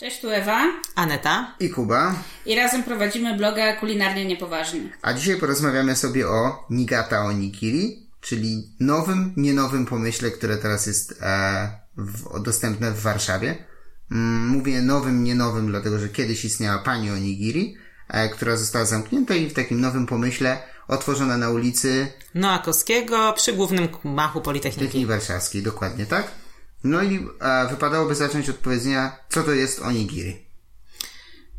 Cześć, tu Ewa. Aneta. I Kuba. I razem prowadzimy bloga Kulinarnie Niepoważnie. A dzisiaj porozmawiamy sobie o Nigata Onigiri, czyli nowym, nie nowym pomyśle, które teraz jest e, w, dostępne w Warszawie. Mm, mówię nowym, nie nowym, dlatego że kiedyś istniała pani Onigiri, e, która została zamknięta i w takim nowym pomyśle otworzona na ulicy Noakowskiego przy głównym machu Politechniki. Techniki Warszawskiej, dokładnie tak. No i e, wypadałoby zacząć od powiedzenia, co to jest onigiri.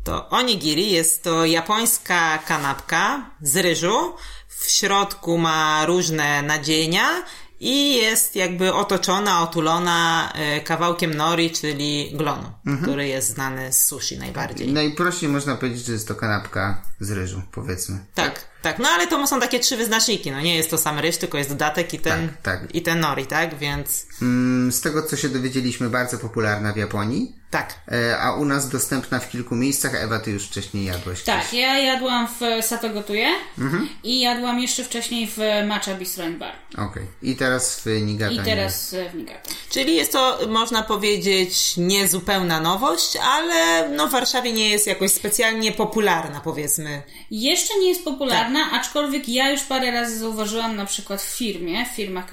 To onigiri jest to japońska kanapka z ryżu. W środku ma różne nadzienia i jest jakby otoczona, otulona e, kawałkiem nori, czyli glonu, mhm. który jest znany z sushi najbardziej. Najprościej można powiedzieć, że jest to kanapka z ryżu, powiedzmy. Tak, tak. No ale to są takie trzy wyznaczniki. No nie jest to sam ryż, tylko jest dodatek i ten, tak, tak. I ten nori, tak? Więc... Mm, z tego, co się dowiedzieliśmy, bardzo popularna w Japonii. Tak. E, a u nas dostępna w kilku miejscach. Ewa, ty już wcześniej jadłaś. Tak, coś. ja jadłam w Sato Gotuje mhm. i jadłam jeszcze wcześniej w Matcha Bistro Bar. Okej. Okay. I teraz w Nigata. I teraz nie? w Nigata. Czyli jest to, można powiedzieć, niezupełna nowość, ale no w Warszawie nie jest jakoś specjalnie popularna, powiedzmy. Jeszcze nie jest popularna, tak. aczkolwiek ja już parę razy zauważyłam na przykład w firmie, w firmach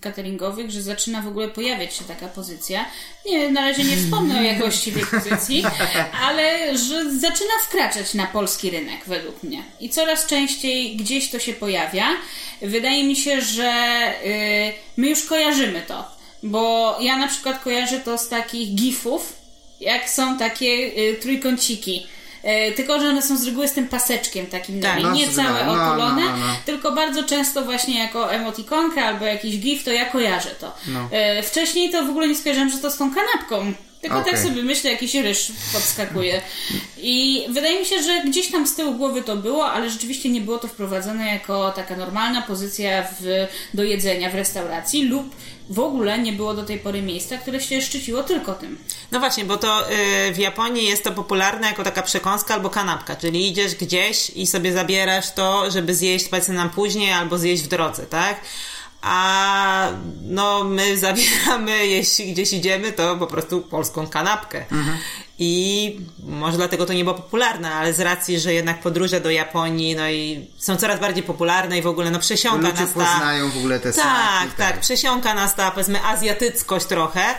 cateringowych, że zaczyna w ogóle pojawiać się taka pozycja. Nie, na razie nie wspomnę o tej pozycji, ale że zaczyna wkraczać na polski rynek według mnie. I coraz częściej gdzieś to się pojawia. Wydaje mi się, że yy, my już kojarzymy to. Bo ja na przykład kojarzę to z takich gifów, jak są takie y, trójkąciki E, tylko, że one są z reguły z tym paseczkiem takim, tak, no, nie całe no, otulone, no, no, no, tylko bardzo często właśnie jako emotikonka albo jakiś gif, to ja kojarzę to. No. Wcześniej to w ogóle nie skojarzyłem, że to z tą kanapką. Tylko okay. tak sobie myślę, jakiś ryż podskakuje. I wydaje mi się, że gdzieś tam z tyłu głowy to było, ale rzeczywiście nie było to wprowadzone jako taka normalna pozycja w, do jedzenia w restauracji lub w ogóle nie było do tej pory miejsca, które się szczyciło tylko tym. No właśnie, bo to yy, w Japonii jest to popularne jako taka przekąska albo kanapka, czyli idziesz gdzieś i sobie zabierasz to, żeby zjeść powiedzmy nam później albo zjeść w drodze, tak? A no my zabieramy, jeśli gdzieś idziemy, to po prostu polską kanapkę. Mhm. I może dlatego to nie było popularne, ale z racji, że jednak podróże do Japonii, no i są coraz bardziej popularne i w ogóle no przesiąka Ludzie nas ta... poznają w ogóle te tak. Tak, tak, przesiąka nas ta powiedzmy azjatyckość trochę,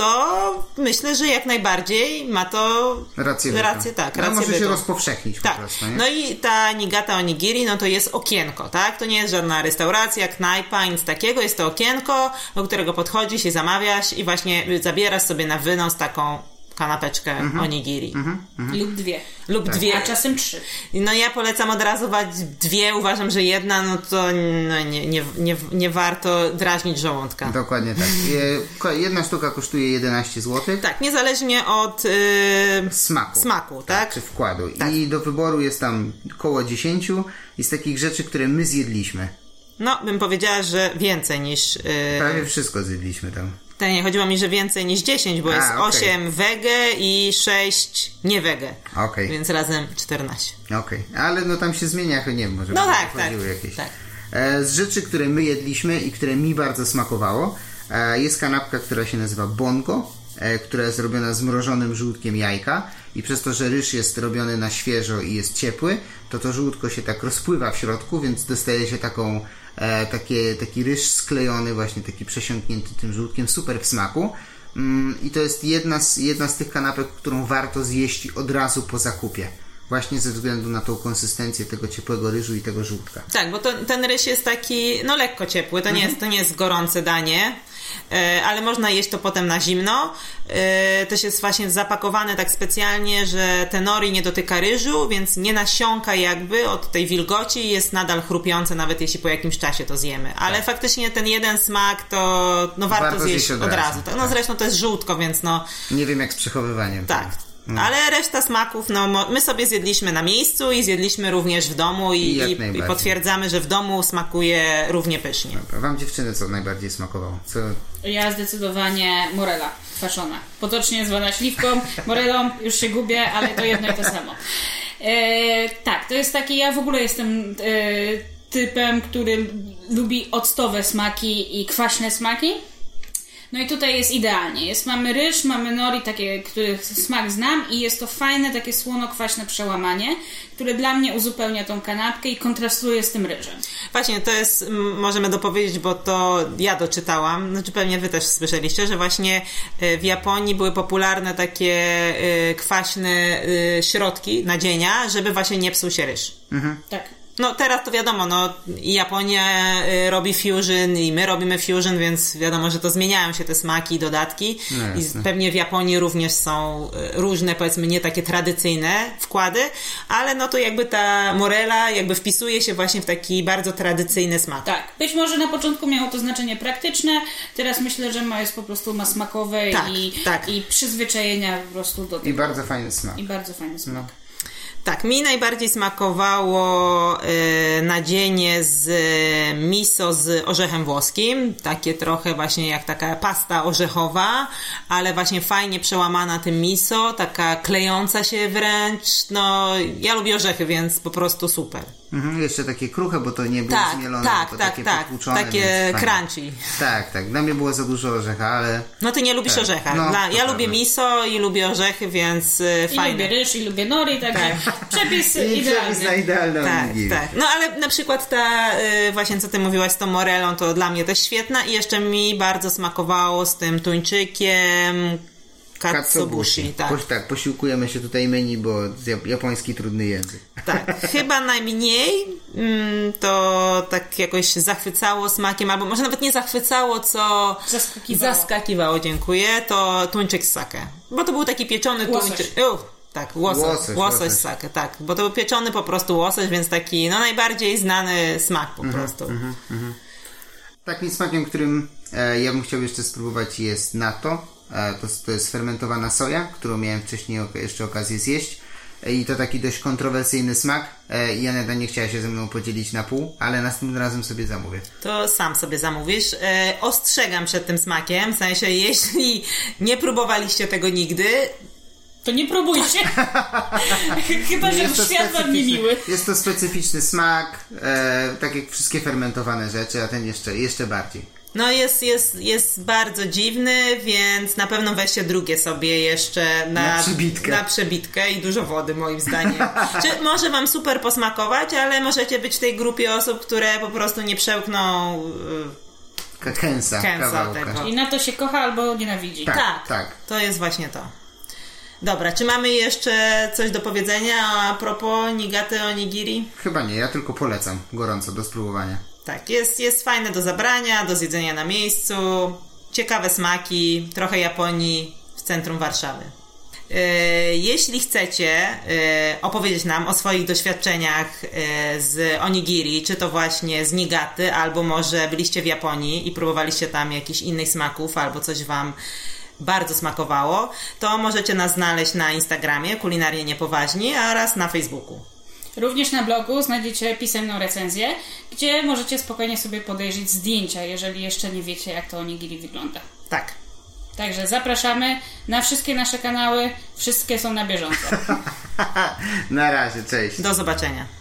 to myślę, że jak najbardziej ma to rację, rację tak. No, rację może bytu. się rozpowszechnić tak. po prostu. Nie? No i ta Nigata Onigiri, no to jest okienko, tak? To nie jest żadna restauracja, knajpa, nic takiego. Jest to okienko, do którego podchodzisz i zamawiasz i właśnie zabierasz sobie na wynos taką kanapeczkę mm-hmm. onigiri. Mm-hmm. Lub dwie. Lub tak. dwie. A czasem trzy. No ja polecam od razu wać dwie. Uważam, że jedna, no to no, nie, nie, nie, nie warto drażnić żołądka. Dokładnie tak. Jedna sztuka kosztuje 11 zł. Tak, niezależnie od yy, smaku. Smaku, tak? tak? Czy wkładu. Tak. I do wyboru jest tam około 10 i z takich rzeczy, które my zjedliśmy. No, bym powiedziała, że więcej niż... Yy... Prawie wszystko zjedliśmy tam. To nie, chodziło mi, że więcej niż 10, bo A, jest okay. 8 wege i 6 nie wege. Okay. Więc razem 14. Okej, okay. ale no tam się zmienia, nie wiem, może no tak, tak, jakieś. tak. E, z rzeczy, które my jedliśmy i które mi bardzo smakowało, e, jest kanapka, która się nazywa bongo, która jest robiona z mrożonym żółtkiem jajka i przez to, że ryż jest robiony na świeżo i jest ciepły, to to żółtko się tak rozpływa w środku, więc dostaje się taką e, takie, taki ryż sklejony, właśnie taki przesiąknięty tym żółtkiem, super w smaku. Mm, I to jest jedna z, jedna z tych kanapek, którą warto zjeść od razu po zakupie. Właśnie ze względu na tą konsystencję tego ciepłego ryżu i tego żółtka. Tak, bo to, ten ryż jest taki, no lekko ciepły, to, mhm. nie, jest, to nie jest gorące danie. E, ale można jeść to potem na zimno. E, też jest właśnie zapakowane tak specjalnie, że te nori nie dotyka ryżu, więc nie nasiąka jakby od tej wilgoci i jest nadal chrupiące, nawet jeśli po jakimś czasie to zjemy. Ale tak. faktycznie ten jeden smak to no warto, warto zjeść od, od razu. razu. No tak. zresztą to jest żółtko, więc no... Nie wiem jak z przechowywaniem. Tak. No. Ale reszta smaków, no my sobie zjedliśmy na miejscu i zjedliśmy również w domu i, I, i potwierdzamy, że w domu smakuje równie pysznie. Dobra. Wam dziewczyny co najbardziej smakowało? Co... Ja zdecydowanie morela kwaszona. Potocznie zwana śliwką, morelą, już się gubię, ale to jedno i to samo. E, tak, to jest taki, ja w ogóle jestem e, typem, który lubi octowe smaki i kwaśne smaki. No i tutaj jest idealnie. Jest, mamy ryż, mamy nori, takie, których smak znam i jest to fajne, takie słono-kwaśne przełamanie, które dla mnie uzupełnia tą kanapkę i kontrastuje z tym ryżem. Właśnie, to jest, możemy dopowiedzieć, bo to ja doczytałam, znaczy pewnie wy też słyszeliście, że właśnie y, w Japonii były popularne takie y, kwaśne y, środki, nadzienia, żeby właśnie nie psuł się ryż. Tak. No teraz to wiadomo, no i Japonia y, robi fusion i my robimy fusion, więc wiadomo, że to zmieniają się te smaki i dodatki No i pewnie w Japonii również są y, różne, powiedzmy nie takie tradycyjne wkłady, ale no to jakby ta morela jakby wpisuje się właśnie w taki bardzo tradycyjny smak. Tak. Być może na początku miało to znaczenie praktyczne, teraz myślę, że ma jest po prostu ma smakowe Tak, i, tak. i przyzwyczajenia po prostu do I tego. bardzo fajny smak. I bardzo fajny smak. No. Tak, mi najbardziej smakowało y, nadzienie z y, miso z orzechem włoskim. Takie trochę właśnie jak taka pasta orzechowa, ale właśnie fajnie przełamana tym miso, taka klejąca się wręcz. No, ja lubię orzechy, więc po prostu super. Mhm, jeszcze takie kruche, bo to nie było Tak, zmielone, tak, tylko tak, takie tak. Takie więc fajnie. crunchy. Tak, tak. Dla mnie było za dużo orzecha, ale No ty nie lubisz Tak, orzecha. no, Dla, to ja prawda. lubię miso i lubię orzechy, więc y, I fajne. lubię ryż, i lubię nori, także przepis I idealny. przepis na idealną Tak, tak. No ale na przykład ta, y, właśnie co ty mówiłaś z tą morelą, to dla mnie też świetna i jeszcze mi bardzo smakowało z tym tuńczykiem katsubushi. Tak, Poś, tak, posiłkujemy się tutaj menu, bo jap- japoński trudny język. tak. Chyba najmniej mm, to tak jakoś zachwycało smakiem, albo może nawet nie zachwycało, co Zaskakiwało. zaskakiwało, dziękuję, to tuńczyk z sake. Bo to był taki pieczony Łosoś. tuńczyk. Uff, tak, łosoś, Łosoś, łosoś, łosoś. z sake, tak. Bo to był pieczony po prostu łosoś, więc taki no najbardziej znany smak po Mhm, prostu. Takim smakiem, którym e, ja bym chciał jeszcze spróbować jest natto. To, to jest fermentowana soja, którą miałem wcześniej jeszcze okazję zjeść. E, I to taki dość kontrowersyjny smak. E, i Janeta nie chciała się ze mną podzielić na pół, ale następnym razem sobie zamówię. To sam sobie zamówisz. E, ostrzegam przed tym smakiem, w sensie jeśli nie próbowaliście tego nigdy, To nie próbujcie. Chyba, że Jest to świat wam specyficzny- niemiły. Jest to specyficzny smak, e, tak jak wszystkie fermentowane rzeczy, a ten jeszcze, jeszcze bardziej. No jest, jest, jest bardzo dziwny, więc na pewno weźcie drugie sobie jeszcze na, Na przybitkę. na przebitkę i dużo wody moim zdaniem. Czy może wam super posmakować, ale możecie być w tej grupie osób, które po prostu nie przełkną y, Ka- Kęsa, Kęsa tego. I na to się kocha albo nienawidzi. Tak, Tak, tak. To jest właśnie to. Dobra, czy mamy jeszcze coś do powiedzenia a propos nigaty onigiri? Chyba nie, ja tylko polecam gorąco do spróbowania. Tak, jest, jest fajne do zabrania, do zjedzenia na miejscu, ciekawe smaki, trochę Japonii w centrum Warszawy. Yy, Jeśli chcecie yy, opowiedzieć nam o swoich doświadczeniach yy, z onigiri, czy to właśnie z nigaty, albo może byliście w Japonii i próbowaliście tam jakichś innych smaków, albo coś Wam bardzo smakowało, to możecie nas znaleźć na Instagramie kulinarnie niepoważni oraz na Facebooku. Również na blogu znajdziecie pisemną recenzję, gdzie możecie spokojnie sobie podejrzeć zdjęcia, jeżeli jeszcze nie wiecie, jak to onigiri wygląda. Tak. Także zapraszamy na wszystkie nasze kanały. Wszystkie są na bieżąco. Na razie, cześć. Do zobaczenia.